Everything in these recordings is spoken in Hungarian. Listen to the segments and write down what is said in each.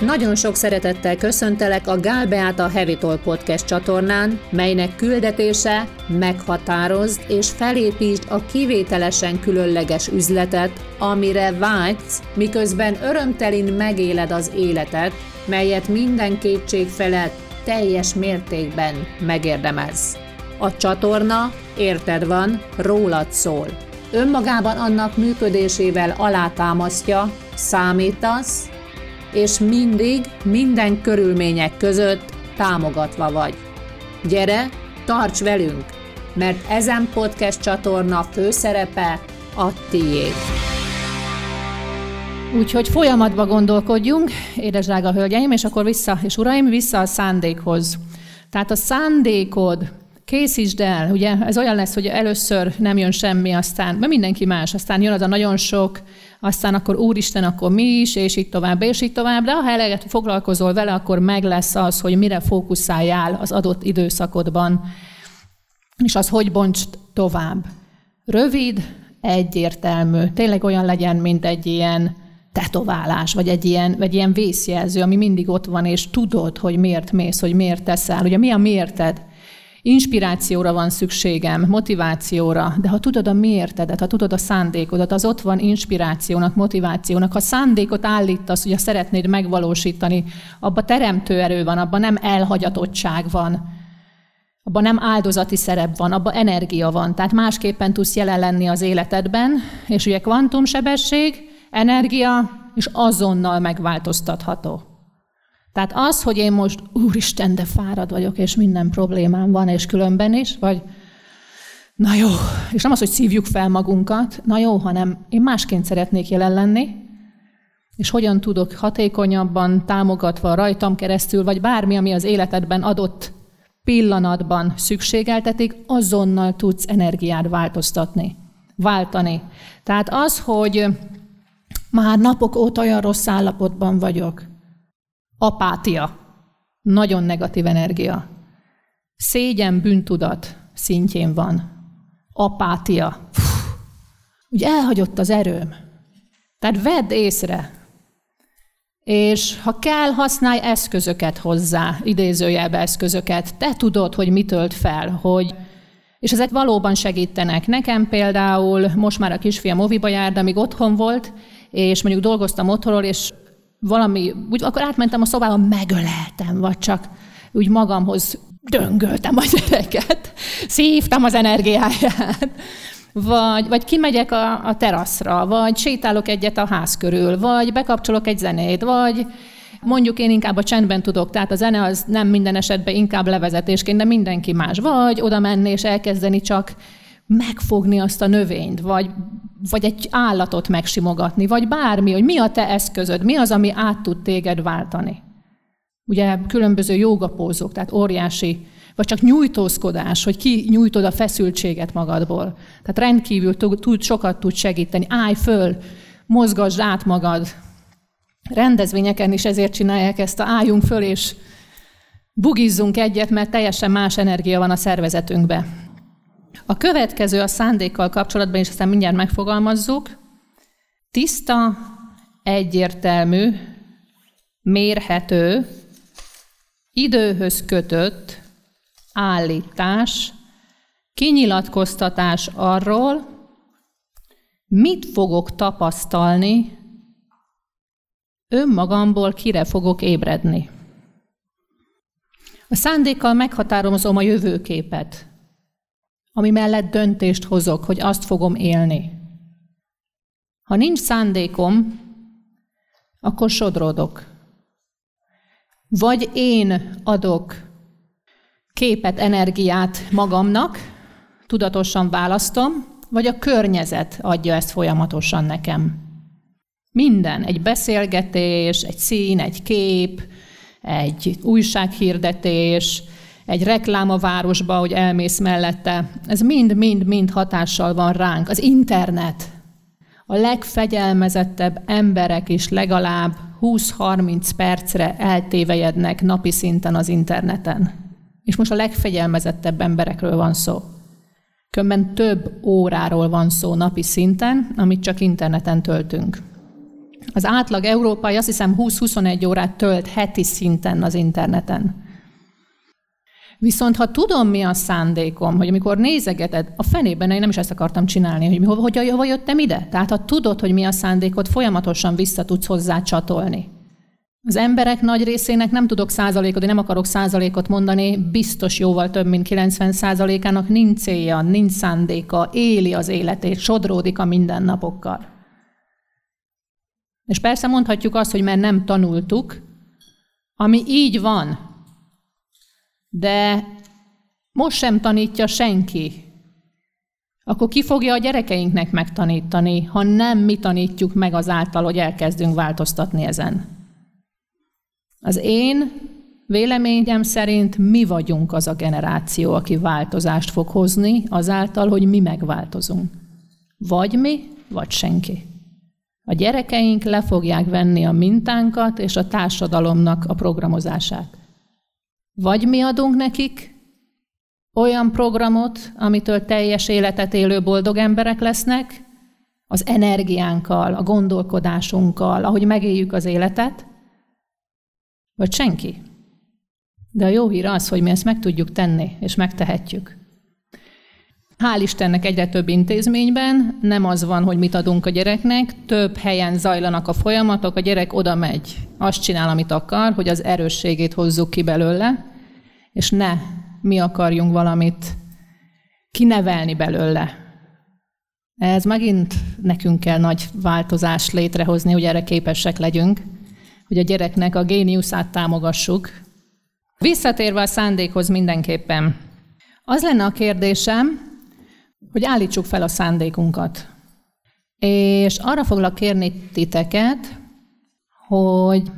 Nagyon sok szeretettel köszöntelek a Gál Beáta Heavy Talk Podcast csatornán, melynek küldetése meghatározd és felépítsd a kivételesen különleges üzletet, amire vágysz, miközben örömtelin megéled az életet, melyet minden kétség felett teljes mértékben megérdemelsz. A csatorna, érted van, rólad szól. Önmagában annak működésével alátámasztja, számítasz, és mindig, minden körülmények között támogatva vagy. Gyere, tarts velünk, mert ezen podcast csatorna főszerepe a tiéd. Úgyhogy folyamatban gondolkodjunk, édes drága hölgyeim, és akkor vissza, és uraim, vissza a szándékhoz. Tehát a szándékod, készítsd el, ugye ez olyan lesz, hogy először nem jön semmi, aztán, mert mindenki más, aztán jön az a nagyon sok, aztán akkor Úristen, akkor mi is, és így tovább, és így tovább, de ha eleget foglalkozol vele, akkor meg lesz az, hogy mire fókuszáljál az adott időszakodban, és az hogy bonts tovább. Rövid, egyértelmű, tényleg olyan legyen, mint egy ilyen tetoválás, vagy egy ilyen, vagy ilyen vészjelző, ami mindig ott van, és tudod, hogy miért mész, hogy miért teszel. Ugye mi a miérted? Inspirációra van szükségem, motivációra, de ha tudod a miértedet, ha tudod a szándékodat, az ott van inspirációnak, motivációnak. Ha szándékot állítasz, hogy szeretnéd megvalósítani, abban teremtő erő van, abban nem elhagyatottság van, abban nem áldozati szerep van, abban energia van. Tehát másképpen tudsz jelen lenni az életedben, és ugye kvantumsebesség, energia, és azonnal megváltoztatható. Tehát az, hogy én most, úristen, de fárad vagyok, és minden problémám van, és különben is, vagy na jó, és nem az, hogy szívjuk fel magunkat, na jó, hanem én másként szeretnék jelen lenni, és hogyan tudok hatékonyabban, támogatva rajtam keresztül, vagy bármi, ami az életedben adott pillanatban szükségeltetik, azonnal tudsz energiát változtatni, váltani. Tehát az, hogy már napok óta olyan rossz állapotban vagyok, Apátia. Nagyon negatív energia. Szégyen, bűntudat szintjén van. Apátia. Úgy elhagyott az erőm. Tehát vedd észre. És ha kell, használj eszközöket hozzá, idézőjelbe eszközöket. Te tudod, hogy mi tölt fel, hogy és ezek valóban segítenek. Nekem például most már a kisfiam moviba jár, de amíg otthon volt, és mondjuk dolgoztam otthonról, és valami, úgy akkor átmentem a szobába, megöleltem, vagy csak úgy magamhoz döngöltem a gyereket, szívtam az energiáját, vagy, vagy kimegyek a, a teraszra, vagy sétálok egyet a ház körül, vagy bekapcsolok egy zenét, vagy mondjuk én inkább a csendben tudok, tehát a zene az nem minden esetben inkább levezetésként, de mindenki más. Vagy oda menni és elkezdeni csak megfogni azt a növényt, vagy, vagy egy állatot megsimogatni, vagy bármi, hogy mi a te eszközöd, mi az, ami át tud téged váltani. Ugye különböző jogapózók, tehát óriási, vagy csak nyújtózkodás, hogy ki nyújtod a feszültséget magadból. Tehát rendkívül tud, sokat tud segíteni. Állj föl, mozgasd át magad. Rendezvényeken is ezért csinálják ezt, a álljunk föl, és bugizzunk egyet, mert teljesen más energia van a szervezetünkbe. A következő a szándékkal kapcsolatban, és aztán mindjárt megfogalmazzuk, tiszta, egyértelmű, mérhető, időhöz kötött állítás, kinyilatkoztatás arról, mit fogok tapasztalni, önmagamból kire fogok ébredni. A szándékkal meghatározom a jövőképet, ami mellett döntést hozok, hogy azt fogom élni. Ha nincs szándékom, akkor sodródok. Vagy én adok képet, energiát magamnak, tudatosan választom, vagy a környezet adja ezt folyamatosan nekem. Minden, egy beszélgetés, egy szín, egy kép, egy újsághirdetés, egy reklám a városba, hogy elmész mellette. Ez mind-mind-mind hatással van ránk. Az internet. A legfegyelmezettebb emberek is legalább 20-30 percre eltévejednek napi szinten az interneten. És most a legfegyelmezettebb emberekről van szó. Különben több óráról van szó napi szinten, amit csak interneten töltünk. Az átlag európai azt hiszem 20-21 órát tölt heti szinten az interneten. Viszont ha tudom, mi a szándékom, hogy amikor nézegeted, a fenében én nem is ezt akartam csinálni, hogy hova, hogy, hova jöttem ide. Tehát ha tudod, hogy mi a szándékot, folyamatosan vissza tudsz hozzá csatolni. Az emberek nagy részének nem tudok százalékot, én nem akarok százalékot mondani, biztos jóval több, mint 90 százalékának nincs célja, nincs szándéka, éli az életét, sodródik a mindennapokkal. És persze mondhatjuk azt, hogy mert nem tanultuk, ami így van, de most sem tanítja senki. Akkor ki fogja a gyerekeinknek megtanítani, ha nem mi tanítjuk meg azáltal, hogy elkezdünk változtatni ezen? Az én véleményem szerint mi vagyunk az a generáció, aki változást fog hozni azáltal, hogy mi megváltozunk. Vagy mi, vagy senki. A gyerekeink le fogják venni a mintánkat és a társadalomnak a programozását. Vagy mi adunk nekik olyan programot, amitől teljes életet élő boldog emberek lesznek, az energiánkkal, a gondolkodásunkkal, ahogy megéljük az életet, vagy senki. De a jó hír az, hogy mi ezt meg tudjuk tenni, és megtehetjük. Hál' Istennek egyre több intézményben nem az van, hogy mit adunk a gyereknek, több helyen zajlanak a folyamatok, a gyerek oda megy, azt csinál, amit akar, hogy az erősségét hozzuk ki belőle, és ne mi akarjunk valamit kinevelni belőle. Ez megint nekünk kell nagy változást létrehozni, hogy erre képesek legyünk hogy a gyereknek a géniuszát támogassuk. Visszatérve a szándékhoz mindenképpen. Az lenne a kérdésem, hogy állítsuk fel a szándékunkat. És arra foglak kérni titeket, hogy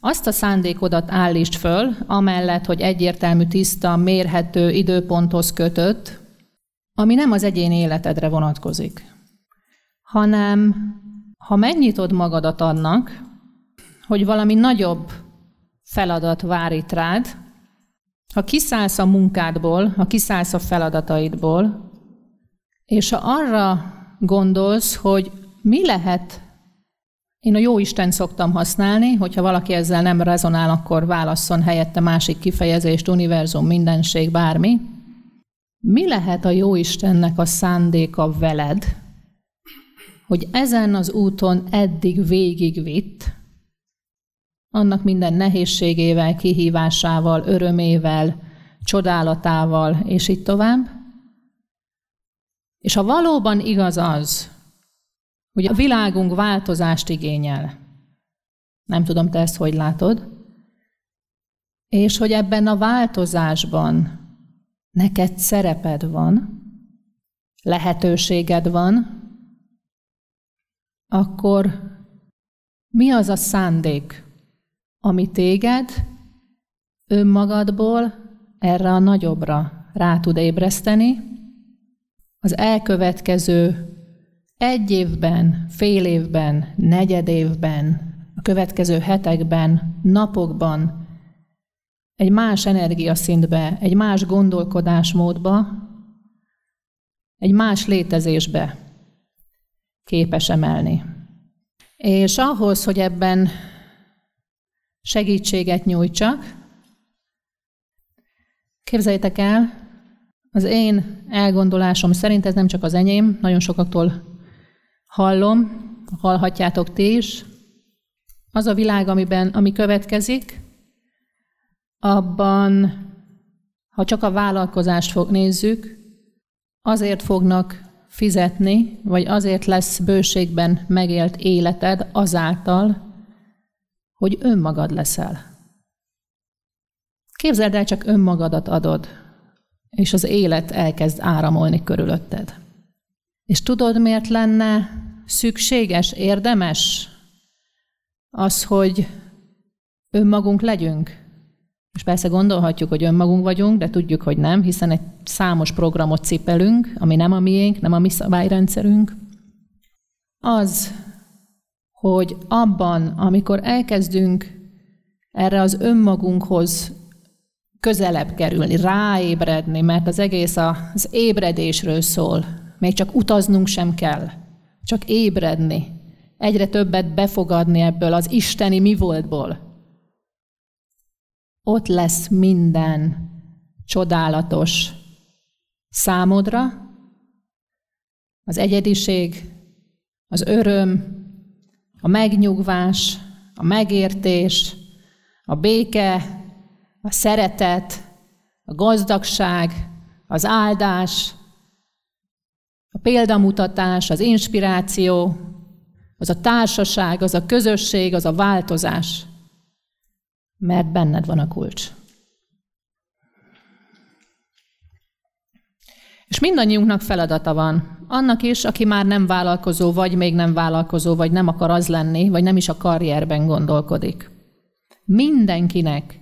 azt a szándékodat állítsd föl, amellett, hogy egyértelmű, tiszta, mérhető időponthoz kötött, ami nem az egyén életedre vonatkozik, hanem ha megnyitod magadat annak, hogy valami nagyobb feladat vár itt rád, ha kiszállsz a munkádból, ha kiszállsz a feladataidból, és ha arra gondolsz, hogy mi lehet, én a jó Isten szoktam használni, hogyha valaki ezzel nem rezonál, akkor válasszon helyette másik kifejezést, univerzum, mindenség, bármi. Mi lehet a jó Istennek a szándéka veled, hogy ezen az úton eddig végigvitt, annak minden nehézségével, kihívásával, örömével, csodálatával, és így tovább. És ha valóban igaz az, hogy a világunk változást igényel, nem tudom, te ezt hogy látod, és hogy ebben a változásban neked szereped van, lehetőséged van, akkor mi az a szándék, ami téged önmagadból erre a nagyobbra rá tud ébreszteni, az elkövetkező egy évben, fél évben, negyed évben, a következő hetekben, napokban egy más energiaszintbe, egy más gondolkodásmódba, egy más létezésbe képes emelni. És ahhoz, hogy ebben segítséget nyújtsak. Képzeljétek el, az én elgondolásom szerint, ez nem csak az enyém, nagyon sokaktól hallom, hallhatjátok ti is, az a világ, amiben, ami következik, abban, ha csak a vállalkozást fog, nézzük, azért fognak fizetni, vagy azért lesz bőségben megélt életed azáltal, hogy önmagad leszel. Képzeld el, csak önmagadat adod, és az élet elkezd áramolni körülötted. És tudod, miért lenne szükséges, érdemes az, hogy önmagunk legyünk? És persze gondolhatjuk, hogy önmagunk vagyunk, de tudjuk, hogy nem, hiszen egy számos programot cipelünk, ami nem a miénk, nem a mi szabályrendszerünk. Az, hogy abban, amikor elkezdünk erre az önmagunkhoz közelebb kerülni, ráébredni, mert az egész az ébredésről szól, még csak utaznunk sem kell, csak ébredni, egyre többet befogadni ebből az isteni mi voltból, ott lesz minden csodálatos számodra, az egyediség, az öröm, a megnyugvás, a megértés, a béke, a szeretet, a gazdagság, az áldás, a példamutatás, az inspiráció, az a társaság, az a közösség, az a változás, mert benned van a kulcs. És mindannyiunknak feladata van. Annak is, aki már nem vállalkozó, vagy még nem vállalkozó, vagy nem akar az lenni, vagy nem is a karrierben gondolkodik. Mindenkinek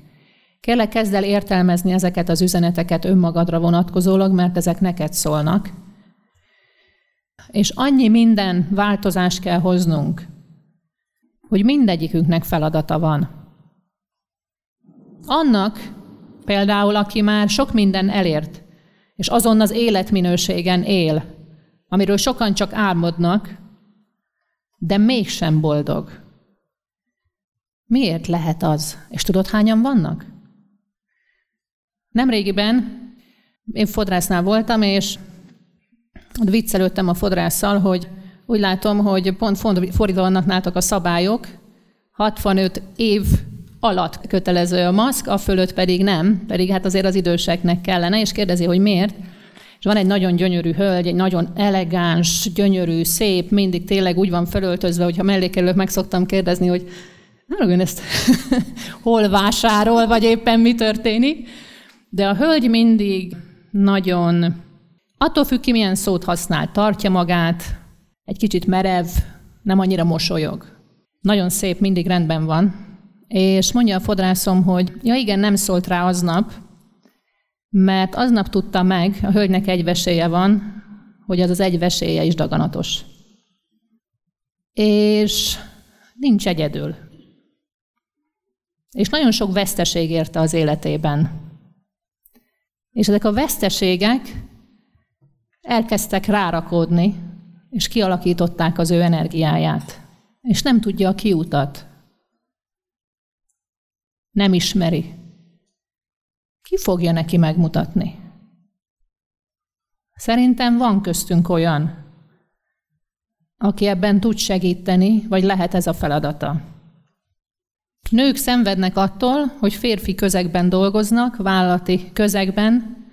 kell kezd el értelmezni ezeket az üzeneteket önmagadra vonatkozólag, mert ezek neked szólnak. És annyi minden változást kell hoznunk, hogy mindegyikünknek feladata van. Annak például, aki már sok minden elért, és azon az életminőségen él, amiről sokan csak álmodnak, de mégsem boldog. Miért lehet az? És tudod, hányan vannak? Nemrégiben én fodrásznál voltam, és viccelődtem a fodrásszal, hogy úgy látom, hogy pont fordítva vannak nálatok a szabályok, 65 év alatt kötelező a maszk, a fölött pedig nem, pedig hát azért az időseknek kellene, és kérdezi, hogy miért. És van egy nagyon gyönyörű hölgy, egy nagyon elegáns, gyönyörű, szép, mindig tényleg úgy van felöltözve, hogyha mellékelők meg szoktam kérdezni, hogy nem ön ezt hol vásárol, vagy éppen mi történik. De a hölgy mindig nagyon, attól függ ki, milyen szót használ, tartja magát, egy kicsit merev, nem annyira mosolyog. Nagyon szép, mindig rendben van. És mondja a fodrászom, hogy ja igen, nem szólt rá aznap, mert aznap tudta meg, a hölgynek egy veséje van, hogy az az egy veséje is daganatos. És nincs egyedül. És nagyon sok veszteség érte az életében. És ezek a veszteségek elkezdtek rárakódni, és kialakították az ő energiáját. És nem tudja a kiutat. Nem ismeri. Ki fogja neki megmutatni? Szerintem van köztünk olyan, aki ebben tud segíteni, vagy lehet ez a feladata. Nők szenvednek attól, hogy férfi közegben dolgoznak, vállalati közegben,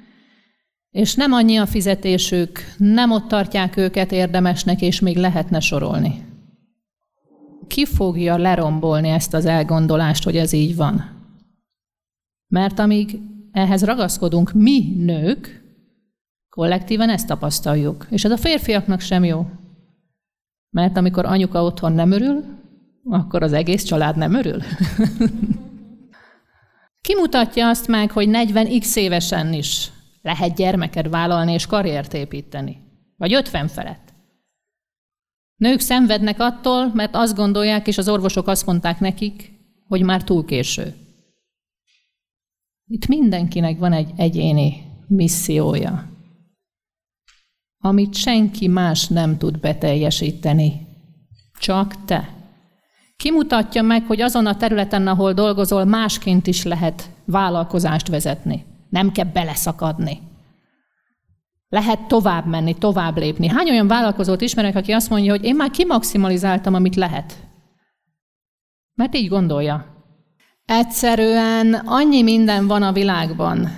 és nem annyi a fizetésük, nem ott tartják őket érdemesnek, és még lehetne sorolni. Ki fogja lerombolni ezt az elgondolást, hogy ez így van? Mert amíg ehhez ragaszkodunk mi nők, kollektíven ezt tapasztaljuk. És ez a férfiaknak sem jó. Mert amikor anyuka otthon nem örül, akkor az egész család nem örül. Kimutatja azt meg, hogy 40x évesen is lehet gyermeket vállalni és karriert építeni. Vagy 50 felett. Nők szenvednek attól, mert azt gondolják, és az orvosok azt mondták nekik, hogy már túl késő. Itt mindenkinek van egy egyéni missziója, amit senki más nem tud beteljesíteni, csak te. Kimutatja meg, hogy azon a területen, ahol dolgozol, másként is lehet vállalkozást vezetni. Nem kell beleszakadni. Lehet tovább menni, tovább lépni. Hány olyan vállalkozót ismerek, aki azt mondja, hogy én már kimaximalizáltam, amit lehet? Mert így gondolja. Egyszerűen annyi minden van a világban,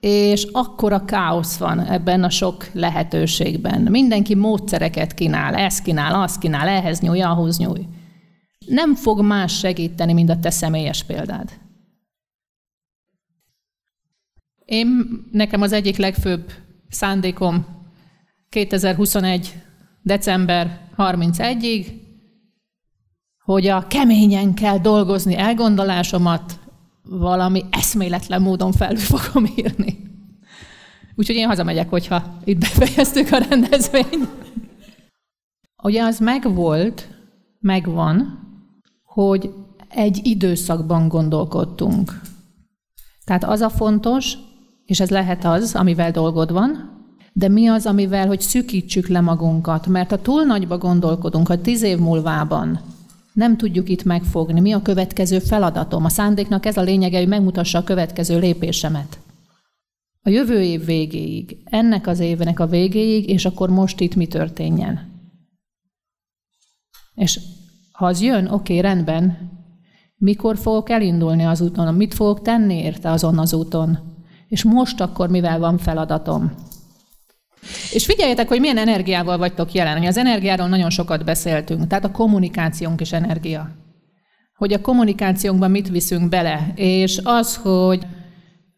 és akkora káosz van ebben a sok lehetőségben. Mindenki módszereket kínál, ezt kínál, azt kínál, ehhez nyúj, ahhoz nyúj nem fog más segíteni, mint a te személyes példád. Én, nekem az egyik legfőbb szándékom 2021. december 31-ig, hogy a keményen kell dolgozni elgondolásomat valami eszméletlen módon felül fogom írni. Úgyhogy én hazamegyek, hogyha itt befejeztük a rendezvényt. Ugye az megvolt, megvan, hogy egy időszakban gondolkodtunk. Tehát az a fontos, és ez lehet az, amivel dolgod van, de mi az, amivel, hogy szükítsük le magunkat, mert ha túl nagyba gondolkodunk, ha tíz év múlvában nem tudjuk itt megfogni, mi a következő feladatom. A szándéknak ez a lényege, hogy megmutassa a következő lépésemet. A jövő év végéig, ennek az évnek a végéig, és akkor most itt mi történjen. És ha az jön, oké, rendben, mikor fogok elindulni az úton, mit fogok tenni érte azon az úton, és most akkor mivel van feladatom. És figyeljetek, hogy milyen energiával vagytok jelen. Az energiáról nagyon sokat beszéltünk, tehát a kommunikációnk is energia. Hogy a kommunikációnkban mit viszünk bele, és az, hogy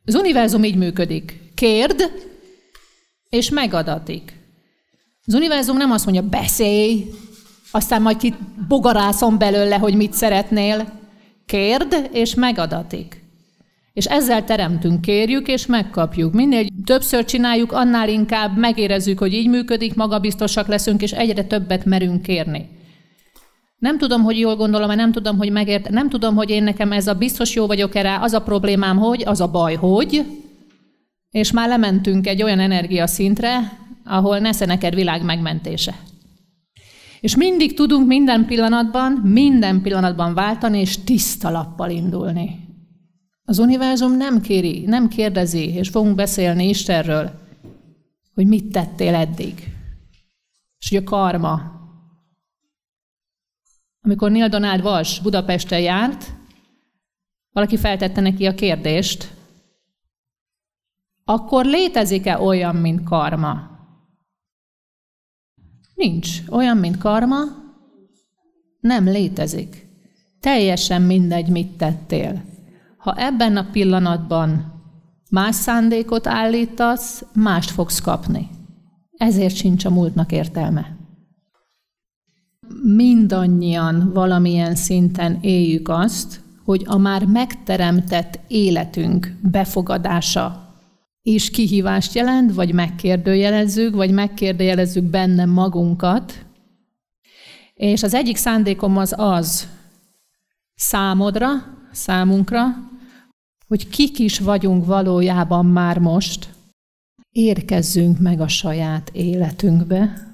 az univerzum így működik. Kérd, és megadatik. Az univerzum nem azt mondja, beszélj, aztán majd ki bogarászom belőle, hogy mit szeretnél. Kérd, és megadatik. És ezzel teremtünk, kérjük, és megkapjuk. Minél többször csináljuk, annál inkább megérezzük, hogy így működik, magabiztosak leszünk, és egyre többet merünk kérni. Nem tudom, hogy jól gondolom, mert nem tudom, hogy megért, nem tudom, hogy én nekem ez a biztos jó vagyok erre, az a problémám, hogy, az a baj, hogy, és már lementünk egy olyan energiaszintre, ahol nesze neked világ megmentése. És mindig tudunk minden pillanatban, minden pillanatban váltani, és tiszta lappal indulni. Az univerzum nem kéri, nem kérdezi, és fogunk beszélni Istenről, hogy mit tettél eddig. És hogy a karma. Amikor Neil Donald Walsh Budapesten járt, valaki feltette neki a kérdést, akkor létezik-e olyan, mint karma? Nincs. Olyan, mint karma, nem létezik. Teljesen mindegy, mit tettél. Ha ebben a pillanatban más szándékot állítasz, mást fogsz kapni. Ezért sincs a múltnak értelme. Mindannyian valamilyen szinten éljük azt, hogy a már megteremtett életünk befogadása és kihívást jelent, vagy megkérdőjelezzük, vagy megkérdőjelezzük benne magunkat. És az egyik szándékom az az számodra, számunkra, hogy kik is vagyunk valójában már most, érkezzünk meg a saját életünkbe,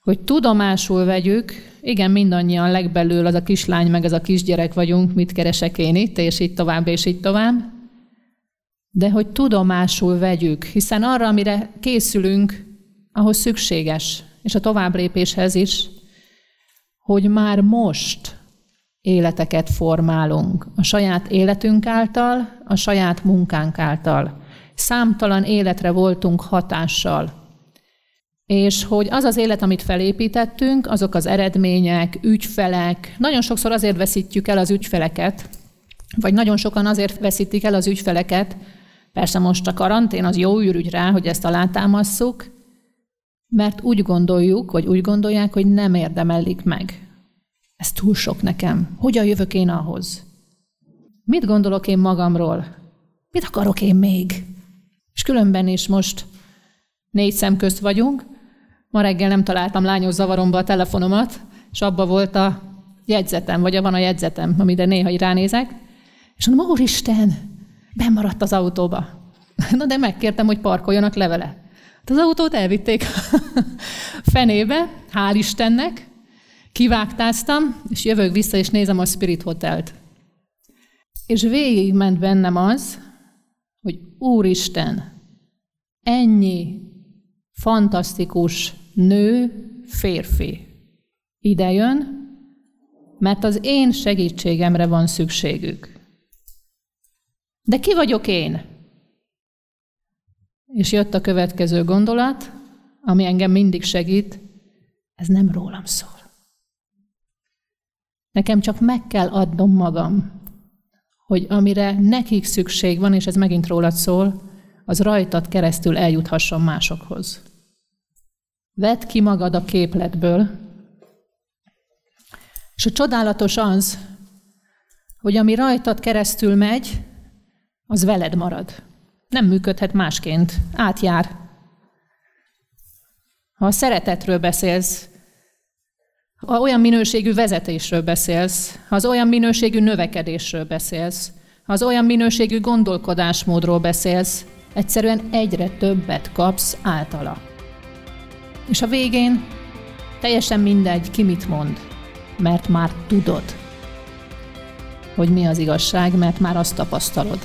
hogy tudomásul vegyük, igen, mindannyian legbelül az a kislány, meg az a kisgyerek vagyunk, mit keresek én itt, és itt tovább, és itt tovább, de hogy tudomásul vegyük, hiszen arra, amire készülünk, ahhoz szükséges, és a továbblépéshez is, hogy már most életeket formálunk. A saját életünk által, a saját munkánk által. Számtalan életre voltunk hatással. És hogy az az élet, amit felépítettünk, azok az eredmények, ügyfelek, nagyon sokszor azért veszítjük el az ügyfeleket, vagy nagyon sokan azért veszítik el az ügyfeleket, persze most a karantén az jó űrügy rá, hogy ezt alátámasszuk, mert úgy gondoljuk, vagy úgy gondolják, hogy nem érdemelik meg ez túl sok nekem. Hogyan jövök én ahhoz? Mit gondolok én magamról? Mit akarok én még? És különben is most négy szem közt vagyunk. Ma reggel nem találtam lányos zavaromba a telefonomat, és abba volt a jegyzetem, vagy van a jegyzetem, amire néha ránézek. És mondom, Úristen, bemaradt az autóba. Na de megkértem, hogy parkoljanak levele. Hát az autót elvitték fenébe, hál' Istennek, Kivágtáztam, és jövök vissza, és nézem a Spirit Hotelt. És végigment bennem az, hogy Úristen, ennyi fantasztikus nő, férfi ide jön, mert az én segítségemre van szükségük. De ki vagyok én? És jött a következő gondolat, ami engem mindig segít, ez nem rólam szól. Nekem csak meg kell adnom magam, hogy amire nekik szükség van, és ez megint rólad szól, az rajtad keresztül eljuthasson másokhoz. Vedd ki magad a képletből, és a csodálatos az, hogy ami rajtad keresztül megy, az veled marad. Nem működhet másként, átjár. Ha a szeretetről beszélsz, olyan minőségű vezetésről beszélsz, ha az olyan minőségű növekedésről beszélsz, ha az olyan minőségű gondolkodásmódról beszélsz, Egyszerűen egyre többet kapsz általa. És a végén teljesen mindegy, ki mit mond, mert már tudod, hogy mi az igazság, mert már azt tapasztalod.